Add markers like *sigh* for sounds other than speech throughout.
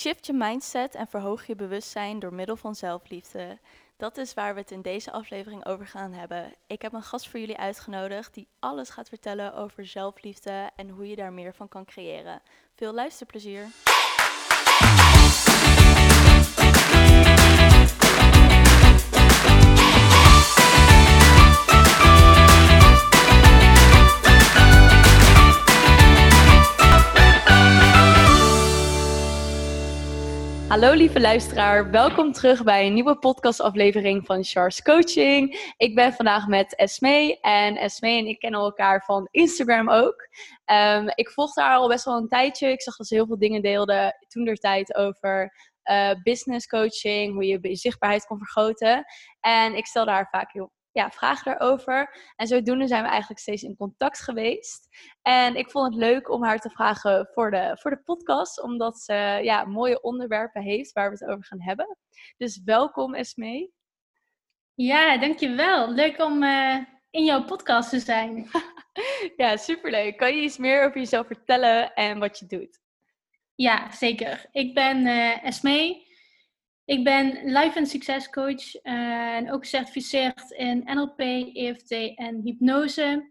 Shift je mindset en verhoog je bewustzijn door middel van zelfliefde. Dat is waar we het in deze aflevering over gaan hebben. Ik heb een gast voor jullie uitgenodigd die alles gaat vertellen over zelfliefde en hoe je daar meer van kan creëren. Veel luisterplezier. Hallo lieve luisteraar, welkom terug bij een nieuwe podcastaflevering van Charles Coaching. Ik ben vandaag met Esme en Esme en ik kennen elkaar van Instagram ook. Um, ik volgde haar al best wel een tijdje. Ik zag dat ze heel veel dingen deelde toen der tijd over uh, business coaching, hoe je je zichtbaarheid kon vergroten. En ik stelde haar vaak heel ja, vragen daarover. En zodoende zijn we eigenlijk steeds in contact geweest. En ik vond het leuk om haar te vragen voor de, voor de podcast, omdat ze ja, mooie onderwerpen heeft waar we het over gaan hebben. Dus welkom Esmee. Ja, dankjewel. Leuk om uh, in jouw podcast te zijn. *laughs* ja, superleuk. Kan je iets meer over jezelf vertellen en wat je doet? Ja, zeker. Ik ben uh, Esmee. Ik ben life en succescoach uh, en ook gecertificeerd in NLP, EFT en hypnose.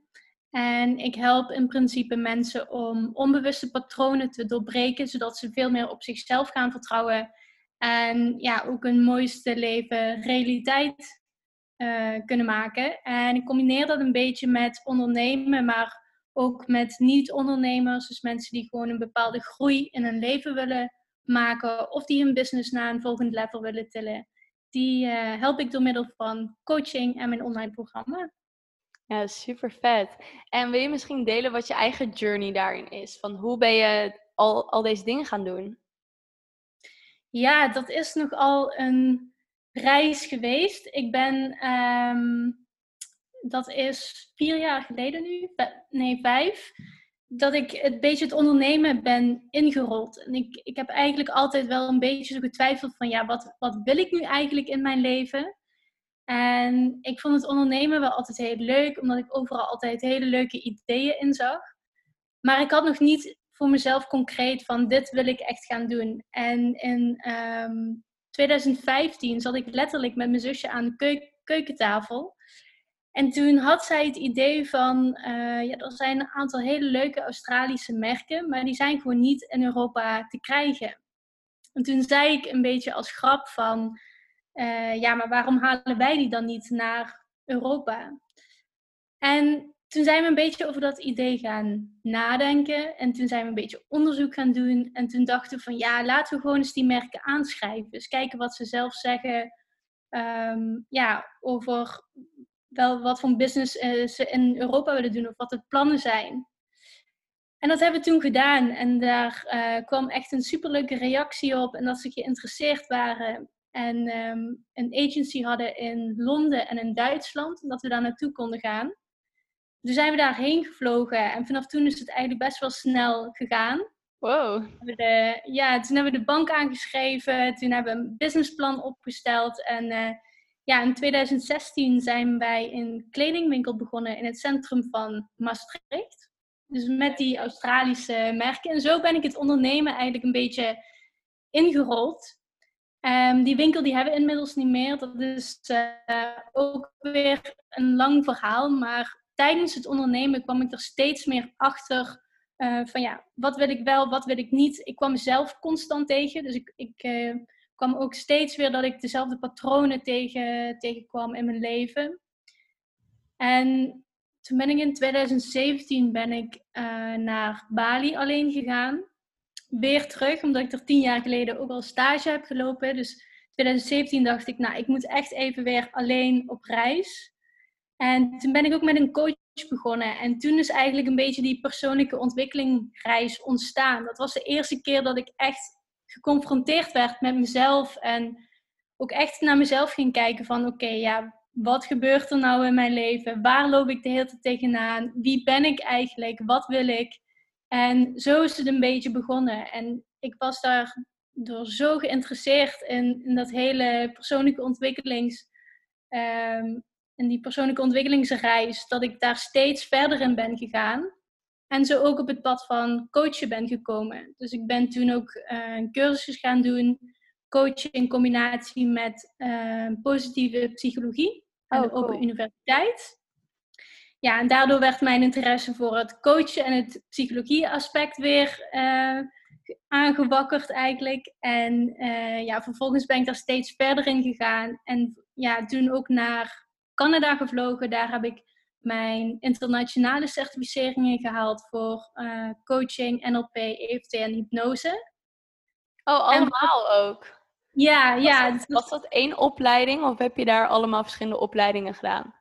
En ik help in principe mensen om onbewuste patronen te doorbreken, zodat ze veel meer op zichzelf gaan vertrouwen. En ja, ook een mooiste leven realiteit uh, kunnen maken. En ik combineer dat een beetje met ondernemen, maar ook met niet-ondernemers. Dus mensen die gewoon een bepaalde groei in hun leven willen maken of die hun business naar een volgend level willen tillen. Die uh, help ik door middel van coaching en mijn online programma. Ja, super vet. En wil je misschien delen wat je eigen journey daarin is? Van hoe ben je al, al deze dingen gaan doen? Ja, dat is nogal een reis geweest. Ik ben, um, dat is vier jaar geleden nu, nee, vijf dat ik een beetje het ondernemen ben ingerold. En ik, ik heb eigenlijk altijd wel een beetje zo getwijfeld van, ja, wat, wat wil ik nu eigenlijk in mijn leven? En ik vond het ondernemen wel altijd heel leuk, omdat ik overal altijd hele leuke ideeën in zag. Maar ik had nog niet voor mezelf concreet van, dit wil ik echt gaan doen. En in 2015 ehm, zat ik letterlijk met mijn zusje aan de keukentafel. En toen had zij het idee van, uh, ja, er zijn een aantal hele leuke Australische merken, maar die zijn gewoon niet in Europa te krijgen. En toen zei ik een beetje als grap van, uh, ja, maar waarom halen wij die dan niet naar Europa? En toen zijn we een beetje over dat idee gaan nadenken. En toen zijn we een beetje onderzoek gaan doen. En toen dachten we van ja, laten we gewoon eens die merken aanschrijven. Dus kijken wat ze zelf zeggen um, ja, over wel wat voor business uh, ze in Europa willen doen of wat de plannen zijn. En dat hebben we toen gedaan. En daar uh, kwam echt een superleuke reactie op. En dat ze geïnteresseerd waren. En um, een agency hadden in Londen en in Duitsland. En dat we daar naartoe konden gaan. Toen zijn we daarheen gevlogen. En vanaf toen is het eigenlijk best wel snel gegaan. Wow. De, ja, toen hebben we de bank aangeschreven. Toen hebben we een businessplan opgesteld. En uh, ja, in 2016 zijn wij een kledingwinkel begonnen in het centrum van Maastricht. Dus met die Australische merken. En zo ben ik het ondernemen eigenlijk een beetje ingerold. Um, die winkel die hebben we inmiddels niet meer. Dat is uh, ook weer een lang verhaal. Maar tijdens het ondernemen kwam ik er steeds meer achter uh, van ja, wat wil ik wel, wat wil ik niet. Ik kwam mezelf constant tegen. Dus ik, ik uh, kwam ook steeds weer dat ik dezelfde patronen tegen, tegenkwam in mijn leven. En toen ben ik in 2017 ben ik, uh, naar Bali alleen gegaan. Weer terug, omdat ik er tien jaar geleden ook al stage heb gelopen. Dus 2017 dacht ik, nou, ik moet echt even weer alleen op reis. En toen ben ik ook met een coach begonnen. En toen is eigenlijk een beetje die persoonlijke ontwikkelingreis ontstaan. Dat was de eerste keer dat ik echt geconfronteerd werd met mezelf en ook echt naar mezelf ging kijken van oké, ja, wat gebeurt er nou in mijn leven? Waar loop ik de hele tijd tegenaan? Wie ben ik eigenlijk? Wat wil ik? En zo is het een beetje begonnen. En ik was daar door zo geïnteresseerd in, in dat hele persoonlijke ontwikkelings... Um, in die persoonlijke ontwikkelingsreis, dat ik daar steeds verder in ben gegaan. En zo ook op het pad van coachen ben gekomen. Dus ik ben toen ook uh, een cursus gaan doen. Coachen in combinatie met uh, positieve psychologie aan oh, de Open Universiteit. Ja, en daardoor werd mijn interesse voor het coachen en het psychologie-aspect weer uh, aangewakkerd eigenlijk. En ja, vervolgens ben ik daar steeds verder in gegaan. En ja, toen ook naar Canada gevlogen. Daar heb ik mijn internationale certificeringen gehaald voor uh, coaching, NLP, EFT en hypnose. Oh, allemaal ook? Ja, was ja. Dat, was dat één opleiding of heb je daar allemaal verschillende opleidingen gedaan?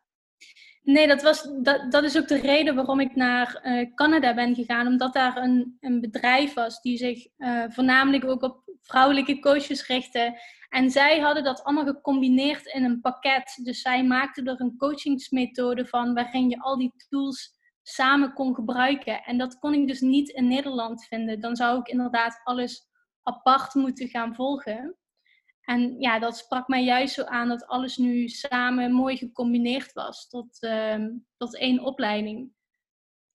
Nee, dat, was, dat, dat is ook de reden waarom ik naar uh, Canada ben gegaan. Omdat daar een, een bedrijf was die zich uh, voornamelijk ook op vrouwelijke coaches richtte. En zij hadden dat allemaal gecombineerd in een pakket. Dus zij maakten er een coachingsmethode van waarin je al die tools samen kon gebruiken. En dat kon ik dus niet in Nederland vinden. Dan zou ik inderdaad alles apart moeten gaan volgen. En ja, dat sprak mij juist zo aan dat alles nu samen mooi gecombineerd was tot, uh, tot één opleiding.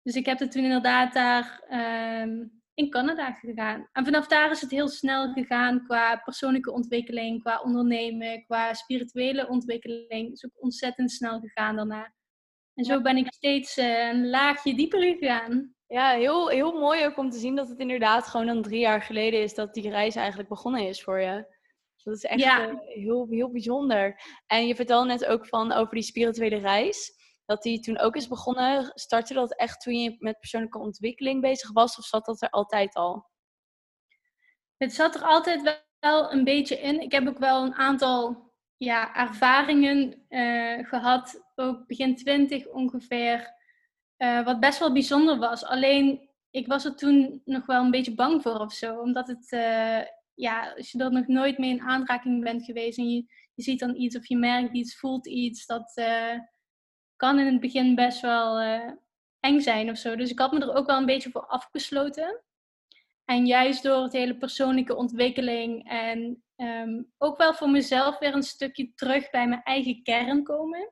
Dus ik heb het toen inderdaad daar uh, in Canada gegaan. En vanaf daar is het heel snel gegaan qua persoonlijke ontwikkeling, qua ondernemen, qua spirituele ontwikkeling. Het is ook ontzettend snel gegaan daarna. En zo ben ik steeds uh, een laagje dieper gegaan. Ja, heel, heel mooi ook om te zien dat het inderdaad gewoon dan drie jaar geleden is dat die reis eigenlijk begonnen is voor je. Dat is echt ja. uh, heel, heel bijzonder. En je vertelde net ook van over die spirituele reis dat die toen ook is begonnen. Startte dat echt toen je met persoonlijke ontwikkeling bezig was of zat dat er altijd al? Het zat er altijd wel een beetje in. Ik heb ook wel een aantal ja, ervaringen uh, gehad, ook begin twintig ongeveer, uh, wat best wel bijzonder was. Alleen ik was er toen nog wel een beetje bang voor of zo, omdat het, uh, ja, als je er nog nooit mee in aanraking bent geweest en je, je ziet dan iets of je merkt iets, voelt iets, dat, kan in het begin best wel uh, eng zijn of zo. Dus ik had me er ook wel een beetje voor afgesloten. En juist door het hele persoonlijke ontwikkeling en um, ook wel voor mezelf weer een stukje terug bij mijn eigen kern komen.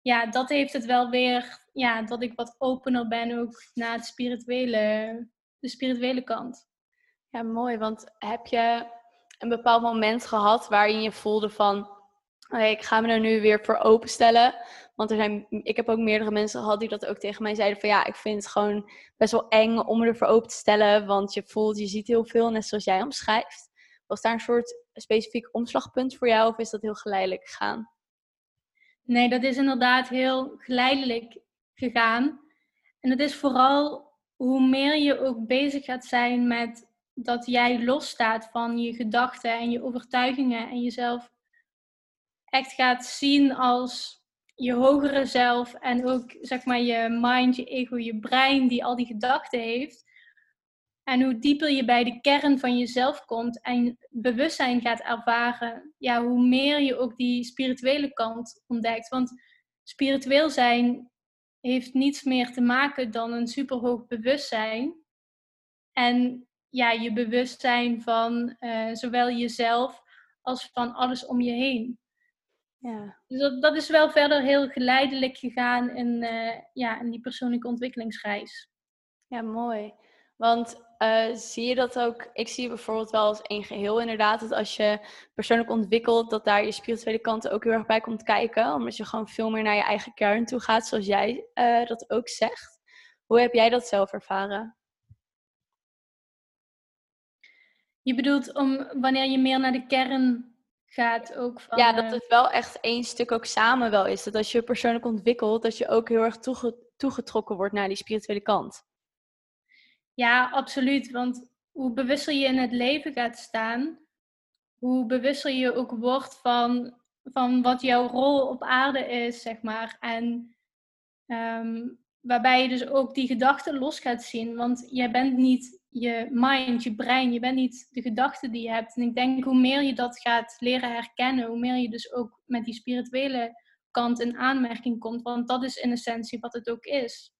Ja, dat heeft het wel weer, ja, dat ik wat opener ben ook naar het spirituele, de spirituele kant. Ja, mooi. Want heb je een bepaald moment gehad waarin je voelde van, ik ga me er nu weer voor openstellen. Want er zijn, ik heb ook meerdere mensen gehad die dat ook tegen mij zeiden van ja, ik vind het gewoon best wel eng om me ervoor open te stellen. Want je voelt, je ziet heel veel, net zoals jij omschrijft. Was daar een soort specifiek omslagpunt voor jou of is dat heel geleidelijk gegaan? Nee, dat is inderdaad heel geleidelijk gegaan. En het is vooral hoe meer je ook bezig gaat zijn met dat jij losstaat van je gedachten en je overtuigingen en jezelf echt gaat zien als je hogere zelf en ook zeg maar je mind, je ego, je brein die al die gedachten heeft. En hoe dieper je bij de kern van jezelf komt en bewustzijn gaat ervaren, ja, hoe meer je ook die spirituele kant ontdekt. Want spiritueel zijn heeft niets meer te maken dan een superhoog bewustzijn. En ja, je bewustzijn van uh, zowel jezelf als van alles om je heen. Ja. Dus dat, dat is wel verder heel geleidelijk gegaan in, uh, ja, in die persoonlijke ontwikkelingsreis. Ja, mooi. Want uh, zie je dat ook? Ik zie bijvoorbeeld wel als één geheel inderdaad. Dat als je persoonlijk ontwikkelt, dat daar je spirituele kant ook heel erg bij komt kijken. Omdat je gewoon veel meer naar je eigen kern toe gaat, zoals jij uh, dat ook zegt. Hoe heb jij dat zelf ervaren? Je bedoelt om wanneer je meer naar de kern gaat ook van... Ja, dat eh, het wel echt één stuk ook samen wel is. Dat als je persoonlijk ontwikkelt, dat je ook heel erg toegetrokken wordt naar die spirituele kant. Ja, absoluut. Want hoe bewuster je in het leven gaat staan, hoe bewuster je ook wordt van, van wat jouw rol op aarde is, zeg maar. En ehm, waarbij je dus ook die gedachten los gaat zien. Want jij bent niet je mind, je brein. Je bent niet de gedachten die je hebt. En ik denk hoe meer je dat gaat leren herkennen, hoe meer je dus ook met die spirituele kant in aanmerking komt. Want dat is in essentie wat het ook is.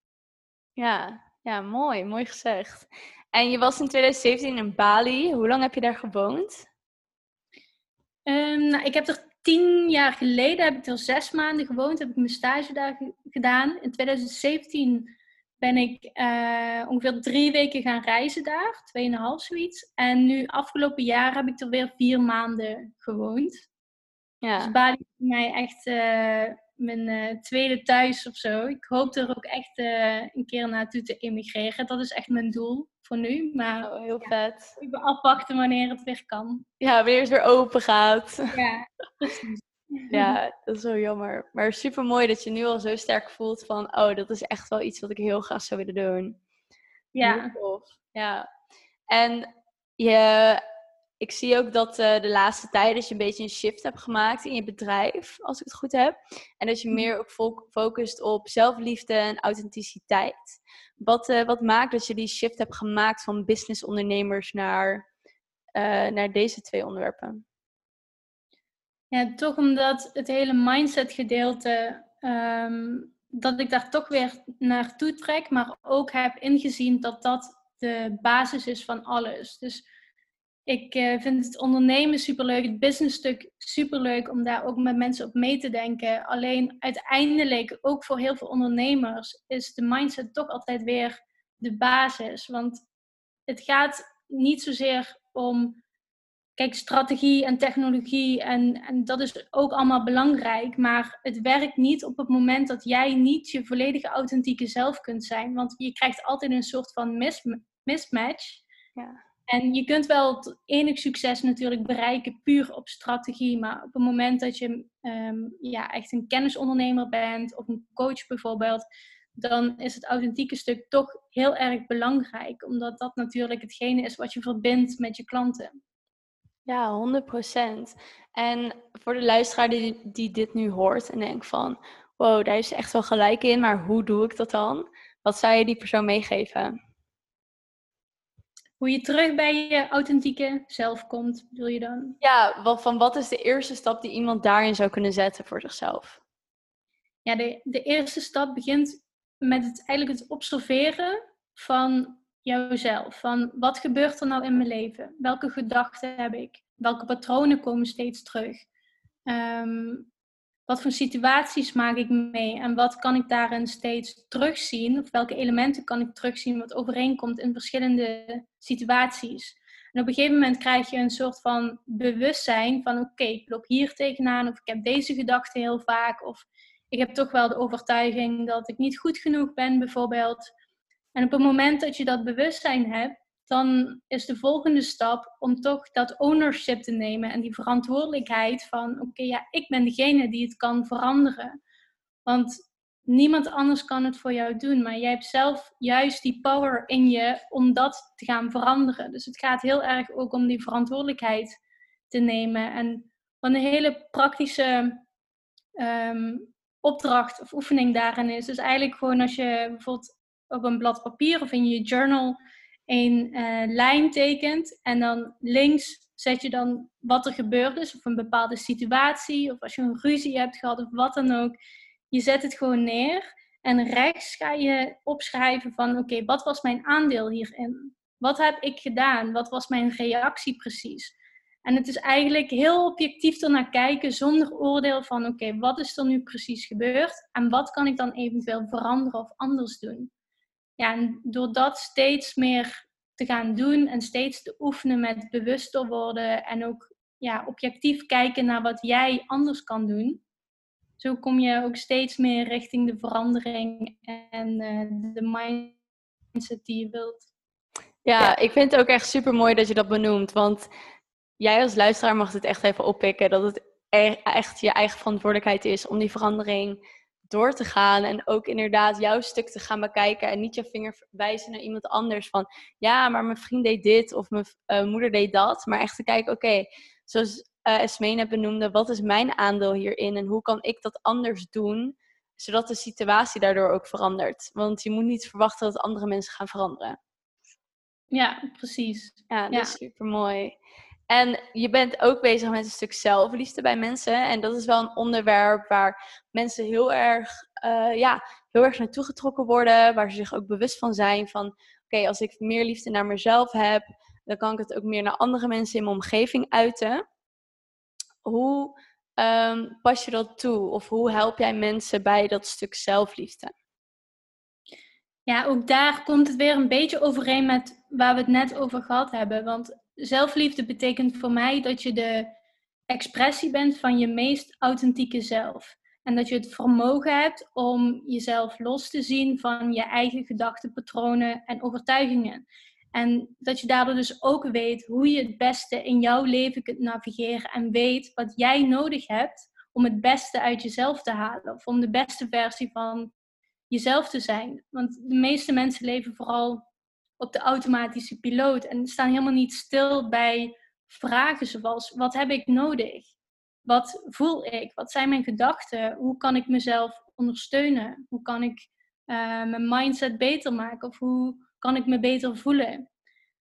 Ja, ja, mooi, mooi gezegd. En je was in 2017 in Bali. Hoe lang heb je daar gewoond? Um, nou, ik heb er tien jaar geleden, heb ik er zes maanden gewoond, heb ik mijn stage daar gedaan. In 2017 ben ik uh, ongeveer drie weken gaan reizen daar, tweeënhalf zoiets. En nu afgelopen jaar heb ik er weer vier maanden gewoond. Ja. Dus Bali is voor mij echt uh, mijn uh, tweede thuis of zo. Ik hoop er ook echt een keer naartoe te emigreren. Dat is echt mijn doel voor nu. Maar oh, heel vet. Ik ben afwachten wanneer het weer kan. Ja, wanneer het weer open gaat. Ja, precies. Ja, *laughs* dat is wel jammer. Maar super mooi dat je nu al zo sterk voelt van, oh, dat is echt wel iets wat ik heel graag zou willen doen. Ja. Ja. En je, ik zie ook dat uh, de laatste tijd dat je een beetje een shift hebt gemaakt in je bedrijf, als ik het goed heb. En dat je mhm. meer ook focust op zelfliefde en authenticiteit. Wat, uh, wat maakt dat je die shift hebt gemaakt van businessondernemers naar, uh, naar deze twee onderwerpen? Ja, toch omdat het hele mindset gedeelte, ehm, dat ik daar toch weer naartoe trek, maar ook heb ingezien dat dat de basis is van alles. Dus ik uh, vind het ondernemen superleuk, het businessstuk superleuk om daar ook met mensen op mee te denken. Alleen uiteindelijk, ook voor heel veel ondernemers, is de mindset toch altijd weer de basis. Want het gaat niet zozeer om kijk, strategie en technologie en, en dat is ook allemaal belangrijk. Maar het werkt niet op het moment dat jij niet je volledige authentieke zelf kunt zijn. Want je krijgt altijd een soort van mis, mismatch. Ja. En je kunt wel enig succes natuurlijk bereiken puur op strategie. Maar op het moment dat je ehm, ja, echt een kennisondernemer bent of een coach bijvoorbeeld, dan is het authentieke stuk toch heel erg belangrijk. Omdat dat natuurlijk hetgene is wat je verbindt met je klanten. Ja, 100%. En voor de luisteraar die, die dit nu hoort en denkt van, wow, daar is echt wel gelijk in, maar hoe doe ik dat dan? Wat zou je die persoon meegeven? Hoe je terug bij je authentieke zelf komt, wil je dan? Ja, wat, van wat is de eerste stap die iemand daarin zou kunnen zetten voor zichzelf? Ja, de, de eerste stap begint met het, eigenlijk het observeren van jouzelf. Van wat gebeurt er nou in mijn leven? Welke gedachten heb ik? Welke patronen komen steeds terug? Ehm, wat voor situaties maak ik mee? En wat kan ik daarin steeds terugzien? Of welke elementen kan ik terugzien wat overeenkomt in verschillende situaties? En op een gegeven moment krijg je een soort van bewustzijn van oké, ik loop hier tegenaan of ik heb deze gedachte heel vaak of ik heb toch wel de overtuiging dat ik niet goed genoeg ben bijvoorbeeld. En op het moment dat je dat bewustzijn hebt, dan is de volgende stap om toch dat ownership te nemen en die verantwoordelijkheid van, oké, ja, ik ben degene die het kan veranderen. Want niemand anders kan het voor jou doen, maar jij hebt zelf juist die power in je om dat te gaan veranderen. Dus het gaat heel erg ook om die verantwoordelijkheid te nemen. En wat een hele praktische ehm, opdracht of oefening daarin is, is eigenlijk gewoon als je bijvoorbeeld op een blad papier of in je journal een uh, lijn tekent. En dan links zet je dan wat er gebeurd is, of een bepaalde situatie, of als je een ruzie hebt gehad, of wat dan ook. Je zet het gewoon neer. En rechts ga je opschrijven van, oké, wat was mijn aandeel hierin? Wat heb ik gedaan? Wat was mijn reactie precies? En het is eigenlijk heel objectief ernaar kijken zonder oordeel van, oké, wat is er nu precies gebeurd? En wat kan ik dan eventueel veranderen of anders doen? Ja, en door dat steeds meer te gaan doen en steeds te oefenen met bewuster worden en ook ja, objectief kijken naar wat jij anders kan doen. Zo kom je ook steeds meer richting de verandering en uh, de mindset die je wilt. Ja, ik vind het ook echt super mooi dat je dat benoemt. Want jij als luisteraar mag het echt even oppikken. Dat het e-, echt je eigen verantwoordelijkheid is om die verandering door te gaan en ook inderdaad jouw stuk te gaan bekijken en niet je vinger wijzen naar iemand anders van ja, maar mijn vriend deed dit of mijn uh, moeder deed dat, maar echt te kijken, oké, zoals uh, Esmee net benoemde, wat is mijn aandeel hierin en hoe kan ik dat anders doen, zodat de situatie daardoor ook verandert. Want je moet niet verwachten dat andere mensen gaan veranderen. Ja, precies. Ja, dat is super mooi. En je bent ook bezig met een stuk zelfliefde bij mensen. En dat is wel een onderwerp waar mensen heel erg, uh, ja, heel erg naartoe getrokken worden. Waar ze zich ook bewust van zijn van... Oké, als ik meer liefde naar mezelf heb... dan kan ik het ook meer naar andere mensen in mijn omgeving uiten. Hoe um, pas je dat toe? Of hoe help jij mensen bij dat stuk zelfliefde? Ja, ook daar komt het weer een beetje overeen met waar we het net over gehad hebben. Want zelfliefde betekent voor mij dat je de expressie bent van je meest authentieke zelf. En dat je het vermogen hebt om jezelf los te zien van je eigen gedachtenpatronen en overtuigingen. En dat je daardoor dus ook weet hoe je het beste in jouw leven kunt navigeren en weet wat jij nodig hebt om het beste uit jezelf te halen. Of om de beste versie van jezelf te zijn. Want de meeste mensen leven vooral op de automatische piloot en staan helemaal niet stil bij vragen zoals: wat heb ik nodig? Wat voel ik? Wat zijn mijn gedachten? Hoe kan ik mezelf ondersteunen? Hoe kan ik uh, mijn mindset beter maken? Of hoe kan ik me beter voelen?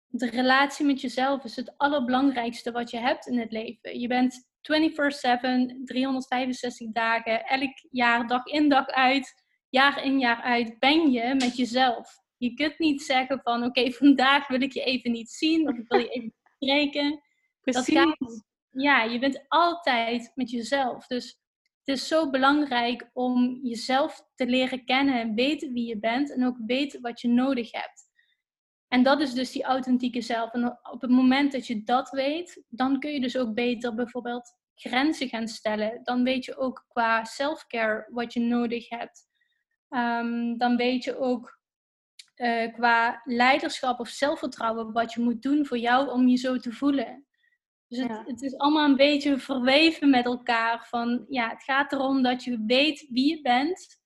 De relatie met jezelf is het allerbelangrijkste wat je hebt in het leven. Je bent 24/7, 365 dagen, elk jaar, dag in dag uit, jaar in jaar uit, ben je met jezelf. Je kunt niet zeggen van oké, *laughs* vandaag wil ik je even niet zien of ik wil je even spreken. Precies. ja, je bent altijd met jezelf. Dus het is zo belangrijk om jezelf te leren kennen en weten wie je bent en ook weten wat je nodig hebt. En dat is dus die authentieke zelf. En op het moment dat je dat weet, dan kun je dus ook beter bijvoorbeeld grenzen gaan stellen. Dan weet je ook qua self-care wat je nodig hebt. Ehm, dan weet je ook uh, qua leiderschap of zelfvertrouwen wat je moet doen voor jou om je zo te voelen. Dus het, het, is allemaal een beetje verweven met elkaar. Van, ja, het gaat erom dat je weet wie je bent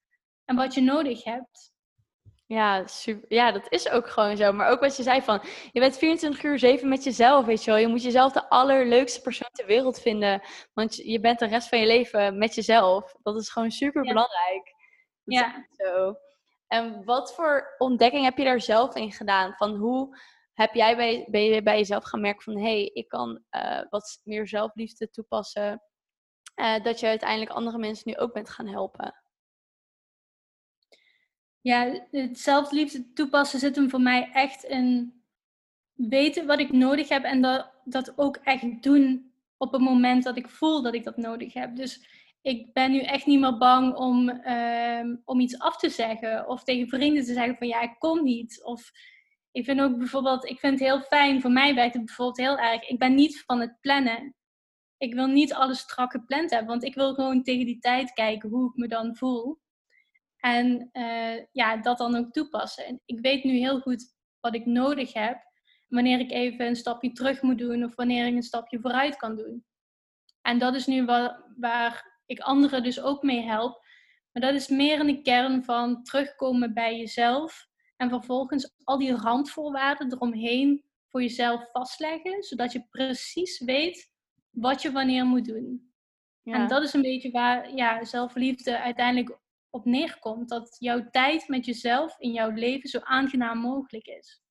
en wat je nodig hebt. Ja, super. ja, dat is ook gewoon zo. Maar ook wat je zei van, je bent 24 uur 7 met jezelf, weet je wel. Je moet jezelf de allerleukste persoon ter wereld vinden. Want je bent de rest van je leven met jezelf. Dat is gewoon super belangrijk. Ja. Zo. En wat voor ontdekking heb je daar zelf in gedaan? Van hoe heb jij bij, bij jezelf gaan merken van... hé, hey, ik kan uh, wat meer zelfliefde toepassen. Uh, dat je uiteindelijk andere mensen nu ook bent gaan helpen? Ja, het zelfliefde toepassen zit hem voor mij echt in weten wat ik nodig heb en dat, dat ook echt doen op het moment dat ik voel dat ik dat nodig heb. Dus ik ben nu echt niet meer bang om, uh, om iets af te zeggen of tegen vrienden te zeggen van ja, ik kom niet. Of ik vind ook bijvoorbeeld, ik vind het heel fijn, voor mij werkt het bijvoorbeeld heel erg, ik ben niet van het plannen. Ik wil niet alles strak gepland hebben, want ik wil gewoon tegen die tijd kijken hoe ik me dan voel. En uh, ja, dat dan ook toepassen. En ik weet nu heel goed wat ik nodig heb. Wanneer ik even een stapje terug moet doen of wanneer ik een stapje vooruit kan doen. En dat is nu waar, waar ik anderen dus ook mee help. Maar dat is meer in de kern van terugkomen bij jezelf. En vervolgens al die randvoorwaarden eromheen voor jezelf vastleggen. Zodat je precies weet wat je wanneer moet doen. Ja. En dat is een beetje waar ja, zelfliefde uiteindelijk op neerkomt. Dat jouw tijd met jezelf in jouw leven zo aangenaam mogelijk is.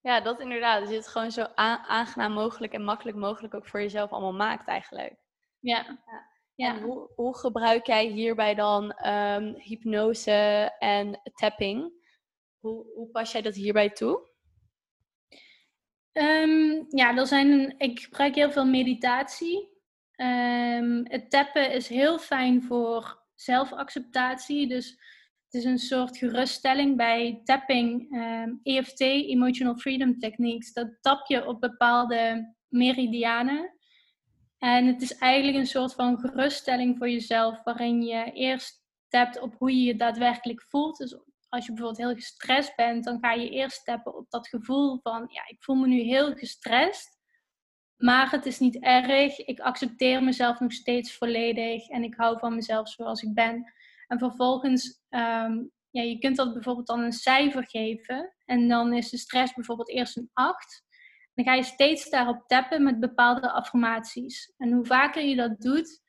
Ja, dat inderdaad. Dus je het gewoon zo aangenaam mogelijk en makkelijk mogelijk ook voor jezelf allemaal maakt eigenlijk. Ja. Ja. En hoe, hoe, gebruik jij hierbij dan um, hypnose en tapping? Hoe, hoe pas jij dat hierbij toe? Um, ja, er zijn, ik gebruik heel veel meditatie. Um, het tappen is heel fijn voor zelfacceptatie. Dus het is een soort geruststelling bij tapping, EFT, ehm, e Emotional Freedom Techniques. Dat tap je op bepaalde meridianen. En het is eigenlijk een soort van geruststelling voor jezelf, waarin je eerst tapt op hoe je je daadwerkelijk voelt. Dus als je bijvoorbeeld heel gestrest bent, dan ga je eerst tappen op dat gevoel van, ja, ik voel me nu heel gestrest. Maar het is niet erg. Ik accepteer mezelf nog steeds volledig. En ik hou van mezelf zoals ik ben. En vervolgens, um, ja, je kunt dat bijvoorbeeld dan een cijfer geven. En dan is de stress bijvoorbeeld eerst een 8. Dan ga je steeds daarop tappen met bepaalde affirmaties. En hoe vaker je dat doet,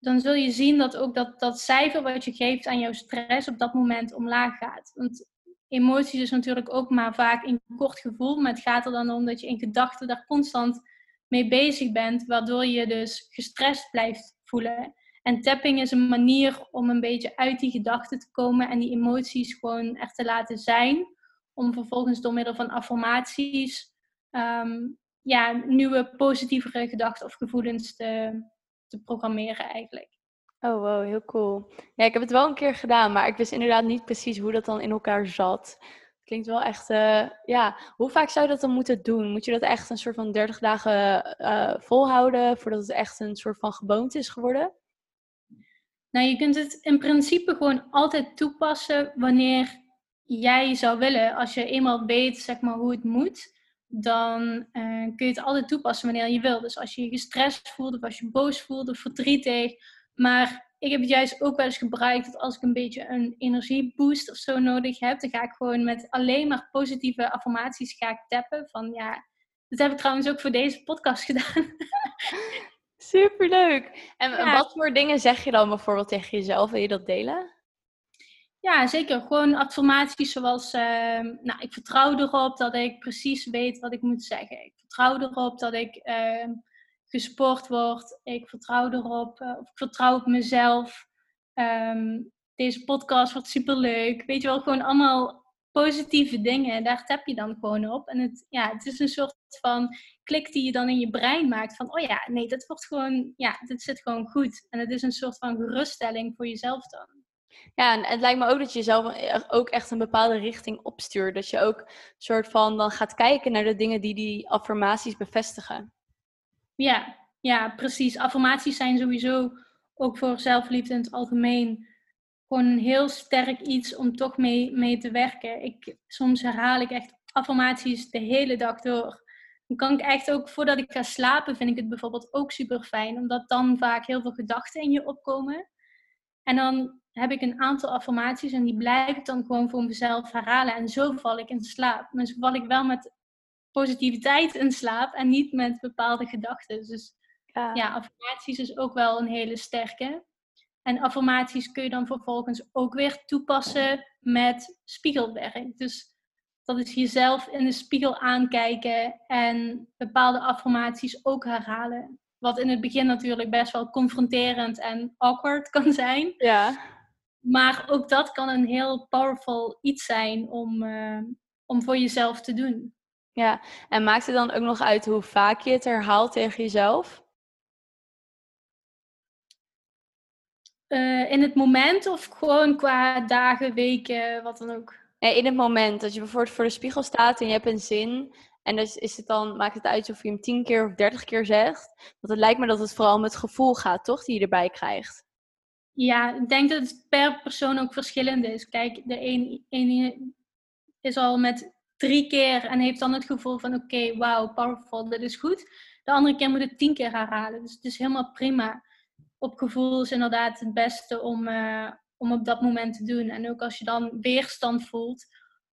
dan zul je zien dat ook dat, dat cijfer wat je geeft aan jouw stress op dat moment omlaag gaat. Want emoties is natuurlijk ook maar vaak een kort gevoel. Maar het gaat er dan om dat je in gedachten daar constant mee bezig bent, waardoor je dus gestrest blijft voelen. En tapping is een manier om een beetje uit die gedachten te komen en die emoties gewoon er te laten zijn. Om vervolgens door middel van affirmaties ehm, ja, nieuwe positievere gedachten of gevoelens te, te programmeren eigenlijk. Oh, wow, heel cool. Ja, ik heb het wel een keer gedaan, maar ik wist inderdaad niet precies hoe dat dan in elkaar zat. Klinkt wel echt, uh, ja. Hoe vaak zou je dat dan moeten doen? Moet je dat echt een soort van 30 dagen uh, volhouden voordat het echt een soort van gewoonte is geworden? Nou, je kunt het in principe gewoon altijd toepassen wanneer jij zou willen. Als je eenmaal weet, zeg maar, hoe het moet, dan uh, kun je het altijd toepassen wanneer je wil. Dus als je je gestrest voelt, of als je boos voelt, of verdrietig. Maar ik heb het juist ook wel eens gebruikt dat als ik een beetje een energieboost of zo nodig heb, dan ga ik gewoon met alleen maar positieve affirmaties ga ik tappen. Van ja, dat heb ik trouwens ook voor deze podcast *laughs* gedaan. Superleuk. En wat voor dingen zeg je dan bijvoorbeeld tegen jezelf? Wil je dat delen? Ja, zeker. Gewoon affirmaties zoals, uh, nou, ik vertrouw erop dat ik precies weet wat ik moet zeggen. Ik vertrouw erop dat ik uh, gesport word. Ik vertrouw erop, uh, of ik vertrouw op mezelf. Um, deze podcast wordt superleuk. Weet je wel, gewoon allemaal positieve dingen. Daar tap je dan gewoon op. En het, ja, het is een soort van klik die je dan in je brein maakt. Van, oh ja, nee, dat wordt gewoon, ja, dit zit gewoon goed. En het is een soort van geruststelling voor jezelf dan. Ja, en het lijkt me ook dat je jezelf ook echt een bepaalde richting opstuurt. Dat je ook soort van dan gaat kijken naar de dingen die die affirmaties bevestigen. Ja, ja, precies. Affirmaties zijn sowieso ook voor zelfliefde in het algemeen gewoon een heel sterk iets om toch mee, mee te werken. Ik, soms herhaal ik echt affirmaties de hele dag door. Dan kan ik echt ook, voordat ik ga slapen, vind ik het bijvoorbeeld ook super fijn. Omdat dan vaak heel veel gedachten in je opkomen. En dan heb ik een aantal affirmaties en die blijf ik dan gewoon voor mezelf herhalen. En zo val ik in slaap. Maar zo val ik wel met positiviteit in slaap en niet met bepaalde gedachten. Dus ja. ja, affirmaties is ook wel een hele sterke. En affirmaties kun je dan vervolgens ook weer toepassen met spiegelwerk. Dus dat is jezelf in de spiegel aankijken en bepaalde affirmaties ook herhalen. Wat in het begin natuurlijk best wel confronterend en awkward kan zijn. Ja. Maar ook dat kan een heel powerful iets zijn om, uh, om voor jezelf te doen. Ja, en maakt het dan ook nog uit hoe vaak je het herhaalt tegen jezelf? Uh, in het moment of gewoon qua dagen, weken, wat dan ook? Nee, in het moment. Dat je bijvoorbeeld voor de spiegel staat en je hebt een zin. En dus is het dan, maakt het uit of je hem tien keer of dertig keer zegt. Want het lijkt me dat het vooral om het gevoel gaat, toch? Die je erbij krijgt. Ja, ik denk dat het per persoon ook verschillend is. Kijk, de een is al met drie keer en heeft dan het gevoel van oké, wauw, powerful, dit is goed. De andere keer moet het tien keer herhalen. Dus het is helemaal prima. Op gevoel is inderdaad het beste om, uh, om op dat moment te doen. En ook als je dan weerstand voelt,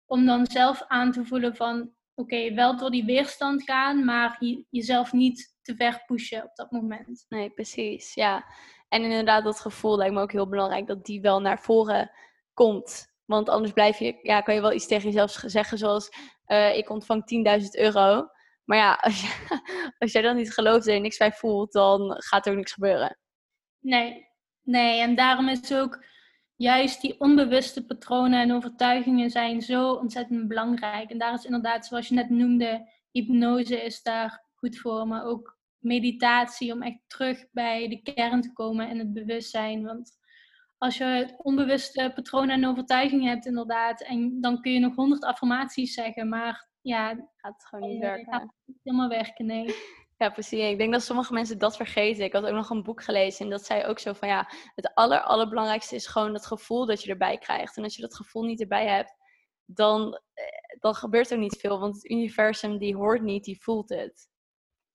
om dan zelf aan te voelen van oké, wel door die weerstand gaan, maar je, jezelf niet te ver pushen op dat moment. Nee, precies. Ja. En inderdaad, dat gevoel lijkt me ook heel belangrijk dat die wel naar voren komt. Want anders blijf je, ja, kan je wel iets tegen jezelf zeggen, zoals uh, ik ontvang 10.000 euro. Maar ja, *laughs* als, jij dan niet gelooft en niks bij voelt, dan gaat er ook niks gebeuren. Nee, nee. En daarom is ook juist die onbewuste patronen en overtuigingen zijn zo ontzettend belangrijk. En daar is inderdaad, zoals je net noemde, hypnose is daar goed voor, maar ook meditatie om echt terug bij de kern te komen en het bewustzijn. Want als je onbewuste patronen en overtuigingen hebt, inderdaad, en dan kun je nog honderd affirmaties zeggen, maar ja, gaat het gewoon niet werken. Gaat niet helemaal werken, nee. Ja, precies. Ik denk dat sommige mensen dat vergeten. Ik had ook nog een boek gelezen en dat zei ook zo van ja, het aller, allerbelangrijkste is gewoon het gevoel dat je erbij krijgt. En als je dat gevoel niet erbij hebt, dan, eh, dan gebeurt er niet veel. Want het universum die hoort niet, die voelt het.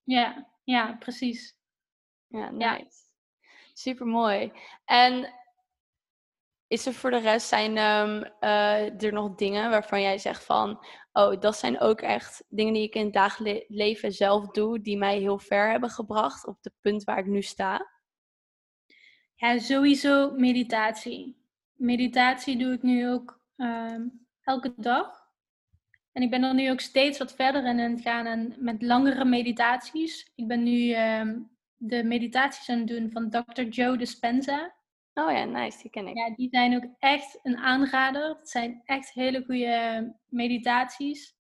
Ja, ja, precies. Ja, nice. Ja. Super mooi. En is er voor de rest zijn um, uh, er nog dingen waarvan jij zegt van, oh, dat zijn ook echt dingen die ik in het dagelijks leven zelf doe, die mij heel ver hebben gebracht op het punt waar ik nu sta? Ja, sowieso meditatie. Meditatie doe ik nu ook um, elke dag. En ik ben er nu ook steeds wat verder in aan het gaan en met langere meditaties. Ik ben nu um, de meditaties aan het doen van Dr. Joe Dispenza. Oh ja, nice, die ken ik. Ja, die zijn ook echt een aanrader. Het zijn echt hele goede meditaties.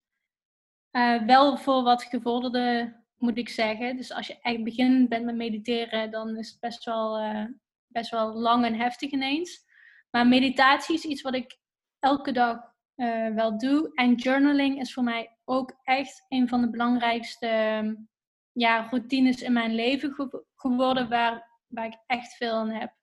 Uh, wel voor wat gevorderde, moet ik zeggen. Dus als je echt beginnend bent met mediteren, dan is het best wel, uh, best wel lang en heftig ineens. Maar meditatie is iets wat ik elke dag uh, wel doe. En journaling is voor mij ook echt een van de belangrijkste ja, routines in mijn leven geworden waar, waar ik echt veel aan heb.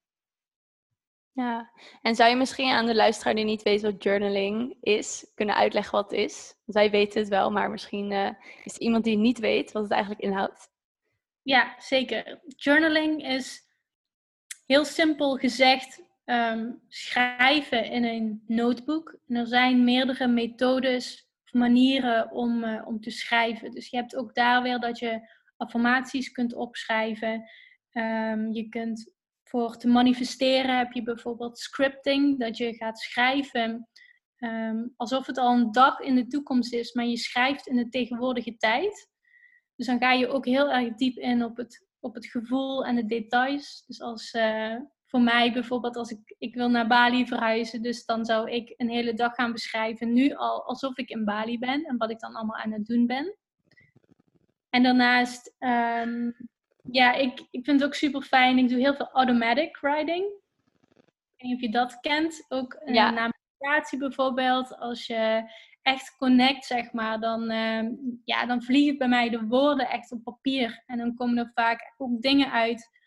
Ja, en zou je misschien aan de luisteraar die niet weet wat journaling is, kunnen uitleggen wat het is? Zij weten het wel, maar misschien uh, is er iemand die niet weet wat het eigenlijk inhoudt. Ja, zeker. Journaling is heel simpel gezegd um, schrijven in een notebook. Er zijn meerdere methodes of manieren om, uh, om te schrijven. Dus je hebt ook daar weer dat je affirmaties kunt opschrijven. Um, je kunt voor te manifesteren heb je bijvoorbeeld scripting, dat je gaat schrijven um, alsof het al een dag in de toekomst is, maar je schrijft in de tegenwoordige tijd. Dus dan ga je ook heel erg diep in op het, op het gevoel en de details. Dus als uh, voor mij bijvoorbeeld, als ik, ik wil naar Bali verhuizen, dus dan zou ik een hele dag gaan beschrijven, nu al alsof ik in Bali ben en wat ik dan allemaal aan het doen ben. En daarnaast um, ja, ik, ik vind het ook super fijn. Ik doe heel veel automatic riding. Ik weet niet of je dat kent. Ook uh, ja. bijvoorbeeld. Als je echt connect, zeg maar, dan, uh, ja, dan vliegen bij mij de woorden echt op papier. En dan komen er vaak ook dingen uit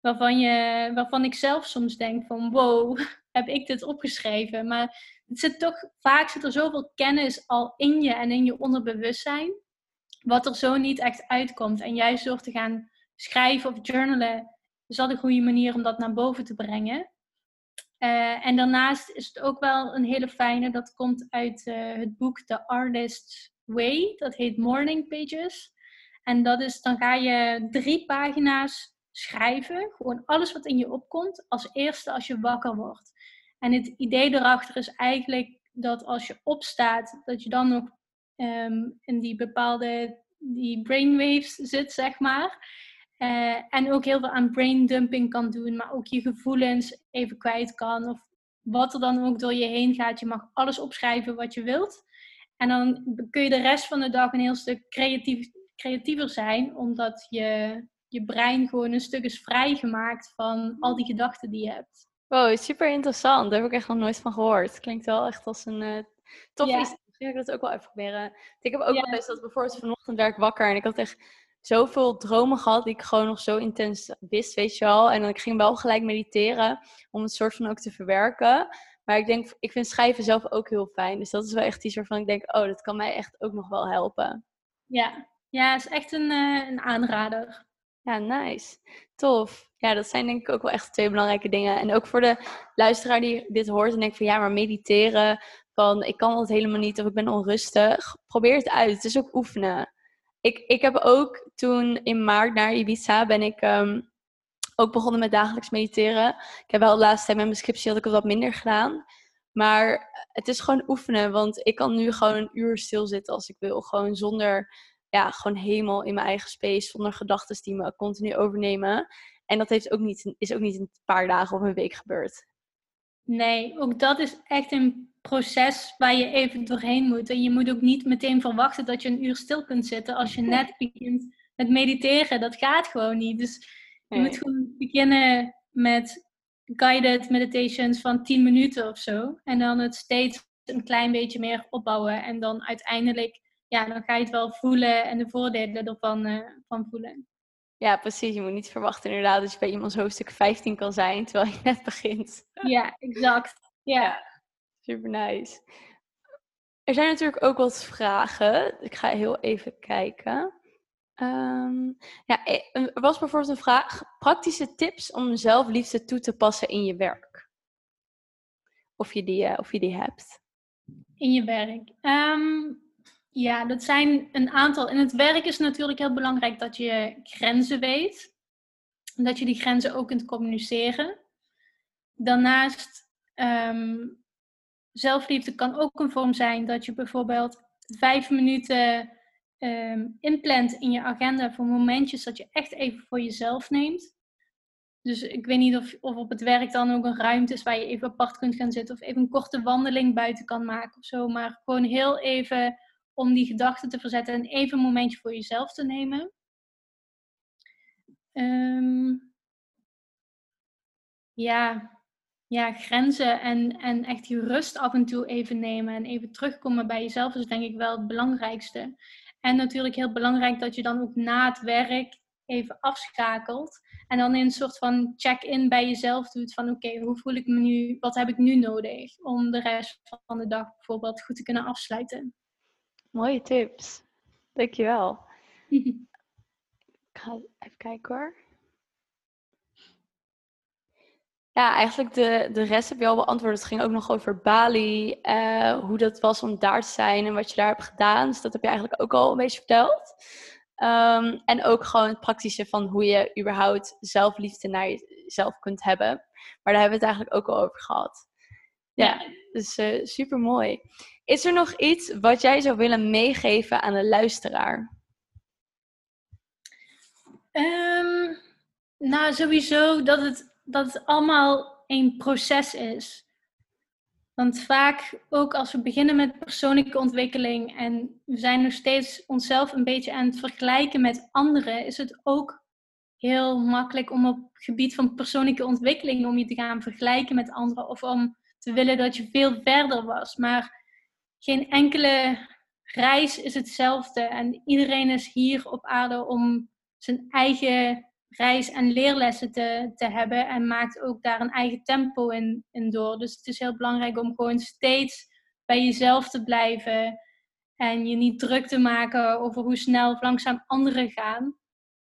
waarvan, je, waarvan ik zelf soms denk van wow, *laughs* heb ik dit opgeschreven? Maar het zit toch, vaak zit er zoveel kennis al in je en in je onderbewustzijn, wat er zo niet echt uitkomt. En juist door te gaan schrijven of journalen is dat een goede manier om dat naar boven te brengen. Uh, en daarnaast is het ook wel een hele fijne, dat komt uit uh, het boek The Artist's Way, dat heet Morning Pages. En dat is, dan ga je drie pagina's schrijven, gewoon alles wat in je opkomt, als eerste als je wakker wordt. En het idee erachter is eigenlijk dat als je opstaat, dat je dan nog um, in die bepaalde die brainwaves zit, zeg maar. Uh, en ook heel veel aan braindumping kan doen, maar ook je gevoelens even kwijt kan. Of wat er dan ook door je heen gaat. Je mag alles opschrijven wat je wilt. En dan kun je de rest van de dag een heel stuk creatief, creatiever zijn, omdat je, je brein gewoon een stuk is vrijgemaakt van al die gedachten die je hebt. Wow, super interessant. Daar heb ik echt nog nooit van gehoord. Klinkt wel echt als een uh, tof iets. Ga ik dat ook wel even proberen. Ik heb ook wel eens dat bijvoorbeeld vanochtend werd ik wakker en ik had echt zoveel dromen gehad die ik gewoon nog zo intens wist, weet je wel. En dan ik ging wel gelijk mediteren om het soort van ook te verwerken. Maar ik denk, ik vind schrijven zelf ook heel fijn. Dus dat is wel echt iets waarvan ik denk, oh, dat kan mij echt ook nog wel helpen. Ja, ja, is echt een, uh, een aanrader. Ja, nice. Tof. Ja, dat zijn denk ik ook wel echt twee belangrijke dingen. En ook voor de luisteraar die dit hoort en denkt van ja, maar mediteren, van ik kan het helemaal niet of ik ben onrustig. Probeer het uit. Het is ook oefenen ik, ik heb ook toen in maart naar Ibiza ben ik um, ook begonnen met dagelijks mediteren. Ik heb wel de laatste tijd met mijn scriptie had ik het wat minder gedaan. Maar het is gewoon oefenen, want ik kan nu gewoon een uur stilzitten als ik wil. Gewoon zonder, ja, gewoon helemaal in mijn eigen space, zonder gedachten die me continu overnemen. En dat heeft ook niet, is ook niet in een paar dagen of een week gebeurd. Nee, ook dat is echt een proces waar je even doorheen moet. En je moet ook niet meteen verwachten dat je een uur stil kunt zitten als je net begint met mediteren. Dat gaat gewoon niet. Dus je moet gewoon beginnen met guided meditations van 10 minuten of zo. En dan het steeds een klein beetje meer opbouwen. En dan uiteindelijk, ja, dan ga je het wel voelen en de voordelen ervan uh, van voelen. Ja, precies. Je moet niet verwachten inderdaad dat je bij iemands hoofdstuk 15 kan zijn terwijl je net begint. Ja, exact. Ja. Super nice. Er zijn natuurlijk ook wat vragen. Ik ga heel even kijken. Um, ja, e, er was bijvoorbeeld een vraag: praktische tips om zelfliefde toe te passen in je werk. Of je die, uh, of je die hebt. In je werk. Um, ja, dat zijn een aantal. In het werk is natuurlijk heel belangrijk dat je grenzen weet. Dat je die grenzen ook kunt communiceren. Daarnaast, um, zelfliefde kan ook een vorm zijn dat je bijvoorbeeld vijf minuten um, inplant in je agenda voor momentjes dat je echt even voor jezelf neemt. Dus ik weet niet of, of op het werk dan ook een ruimte is waar je even apart kunt gaan zitten of even een korte wandeling buiten kan maken of zo. Maar gewoon heel even om die gedachten te verzetten en even een momentje voor jezelf te nemen. Um, ja, ja, grenzen en, en echt die rust af en toe even nemen en even terugkomen bij jezelf is denk ik wel het belangrijkste. En natuurlijk heel belangrijk dat je dan ook na het werk even afschakelt. En dan in een soort van check-in bij jezelf doet van oké, hoe voel ik me nu, wat heb ik nu nodig om de rest van de dag bijvoorbeeld goed te kunnen afsluiten. Mooie tips. Dankjewel. *laughs* ik ga even kijken hoor. Ja, eigenlijk de, de rest heb je al beantwoord. Het ging ook nog over Bali, uh, hoe dat was om daar te zijn en wat je daar hebt gedaan. Dus dat heb je eigenlijk ook al een beetje verteld. Um, en ook gewoon het praktische van hoe je überhaupt zelfliefde naar jezelf kunt hebben. Maar daar hebben we het eigenlijk ook al over gehad. Ja, dus uh, super mooi. Is er nog iets wat jij zou willen meegeven aan de luisteraar? Um, nou, sowieso dat het dat het allemaal een proces is. Want vaak, ook als we beginnen met persoonlijke ontwikkeling en we zijn nog steeds onszelf een beetje aan het vergelijken met anderen, is het ook heel makkelijk om op het gebied van persoonlijke ontwikkeling om je te gaan vergelijken met anderen of om te willen dat je veel verder was. Maar geen enkele reis is hetzelfde en iedereen is hier op aarde om zijn eigen reis en leerlessen te, te hebben en maakt ook daar een eigen tempo in, in door. Dus het is heel belangrijk om gewoon steeds bij jezelf te blijven en je niet druk te maken over hoe snel of langzaam anderen gaan.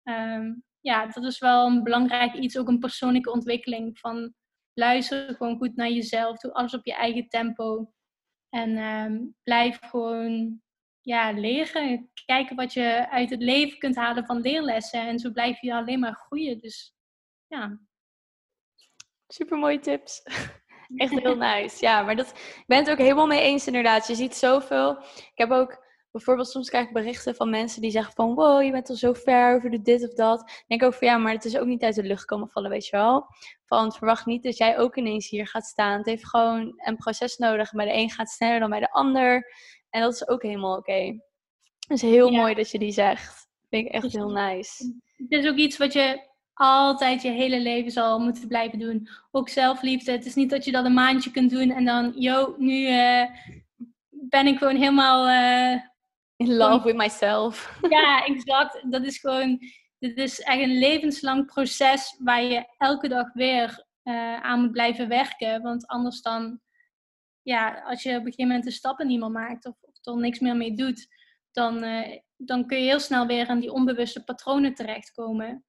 Ehm, ja, dat is wel een belangrijk iets, ook een persoonlijke ontwikkeling. Van luister gewoon goed naar jezelf, doe alles op je eigen tempo. En ehm, blijf gewoon ja, leren. Kijken wat je uit het leven kunt halen van leerlessen. En zo blijf je alleen maar groeien. Dus ja. Super mooie tips. *laughs* Echt heel nice. Ja, maar dat, ik ben het ook helemaal mee eens inderdaad. Je ziet zoveel. Ik heb ook bijvoorbeeld soms krijg ik berichten van mensen die zeggen van wow, je bent al zo ver over de dit of dat. Dan denk ik ook van ja, maar het is ook niet uit de lucht komen vallen, weet je wel. Van verwacht niet dat jij ook ineens hier gaat staan. Het heeft gewoon een proces nodig. Bij de een gaat sneller dan bij de ander. En dat is ook helemaal oké. Het is heel mooi dat je die zegt. Vind ik echt heel nice. Het is ook iets wat je altijd je hele leven zal moeten blijven doen. Ook zelfliefde. Het is niet dat je dat een maandje kunt doen en dan, yo, nu uh, ben ik gewoon helemaal... Uh, In love with myself. *laughs* Ja, exact. Dat is gewoon... Dit is echt een levenslang proces waar je elke dag weer uh, aan moet blijven werken. Want anders dan ja, als je op een gegeven moment de stappen niet meer maakt of, of er niks meer mee doet, dan, uh, dan kun je heel snel weer aan die onbewuste patronen terechtkomen.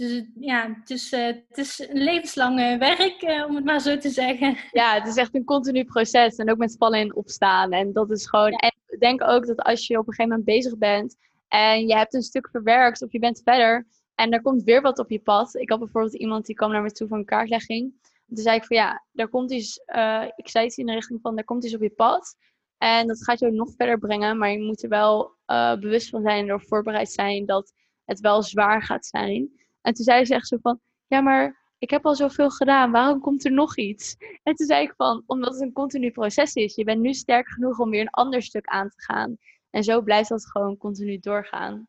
Dus ja, het is, uh, het is een levenslang werk, uh, om het maar zo te zeggen. *laughs* Ja, het is echt een continu proces. En ook met vallen en opstaan. En dat is gewoon. En ik denk ook dat als je op een gegeven moment bezig bent en je hebt een stuk verwerkt of je bent verder en er komt weer wat op je pad. Ik had bijvoorbeeld iemand die kwam naar me toe voor een kaartlegging toen zei ik van ja, daar komt iets, uh, ik zei iets in de richting van, daar komt iets op je pad. En dat gaat je nog verder brengen, maar je moet er wel bewust van zijn en erop voorbereid zijn dat het wel zwaar gaat zijn. En toen zei ze echt zo van, ja maar ik heb al zoveel gedaan, waarom komt er nog iets? En toen zei ik van, omdat het een continu proces is. Je bent nu sterk genoeg om weer een ander stuk aan te gaan. En zo blijft dat gewoon continu doorgaan.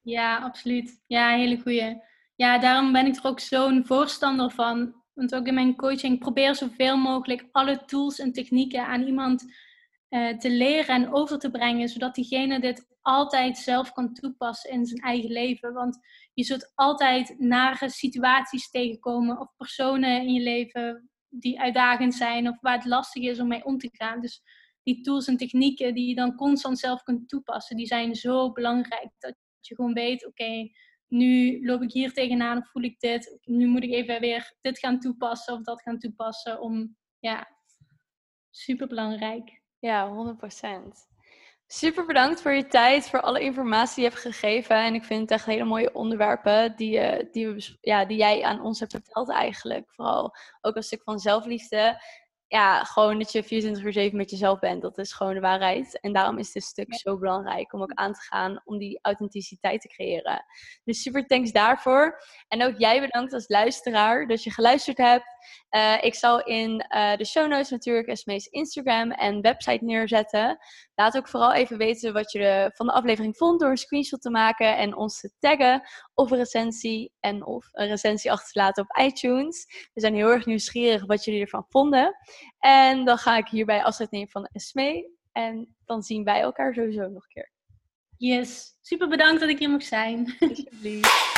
Ja, absoluut. Ja, hele goeie. Ja, daarom ben ik er ook zo'n voorstander van want ook in mijn coaching probeer zoveel mogelijk alle tools en technieken aan iemand uh, te leren en over te brengen, zodat diegene dit altijd zelf kan toepassen in zijn eigen leven. Want je zult altijd nare situaties tegenkomen of personen in je leven die uitdagend zijn of waar het lastig is om mee om te gaan. Dus die tools en technieken die je dan constant zelf kunt toepassen, die zijn zo belangrijk dat je gewoon weet, oké, nu loop ik hier tegenaan of voel ik dit. Nu moet ik even weer dit gaan toepassen of dat gaan toepassen. Om, ja, super belangrijk. Ja, 100%. Super bedankt voor je tijd, voor alle informatie die je hebt gegeven. En ik vind het echt hele mooie onderwerpen die, uh, die, we, ja, die jij aan ons hebt verteld eigenlijk. Vooral ook een stuk van zelfliefde ja, gewoon dat je 24 uur 7 met jezelf bent. Dat is gewoon de waarheid. En daarom is dit stuk zo belangrijk om ook aan te gaan om die authenticiteit te creëren. Dus super thanks daarvoor. En ook jij bedankt als luisteraar dat je geluisterd hebt. Uh, ik zal in uh, de show notes natuurlijk Esme's Instagram en website neerzetten. Laat ook vooral even weten wat je van de aflevering vond door een screenshot te maken en ons te taggen. Of een recensie en of een recensie achter te laten op iTunes. We zijn heel erg nieuwsgierig wat jullie ervan vonden. En dan ga ik hierbij afscheid nemen van Esme. En dan zien wij elkaar sowieso nog een keer. Yes, super bedankt dat ik hier mocht zijn. *laughs* Alsjeblieft.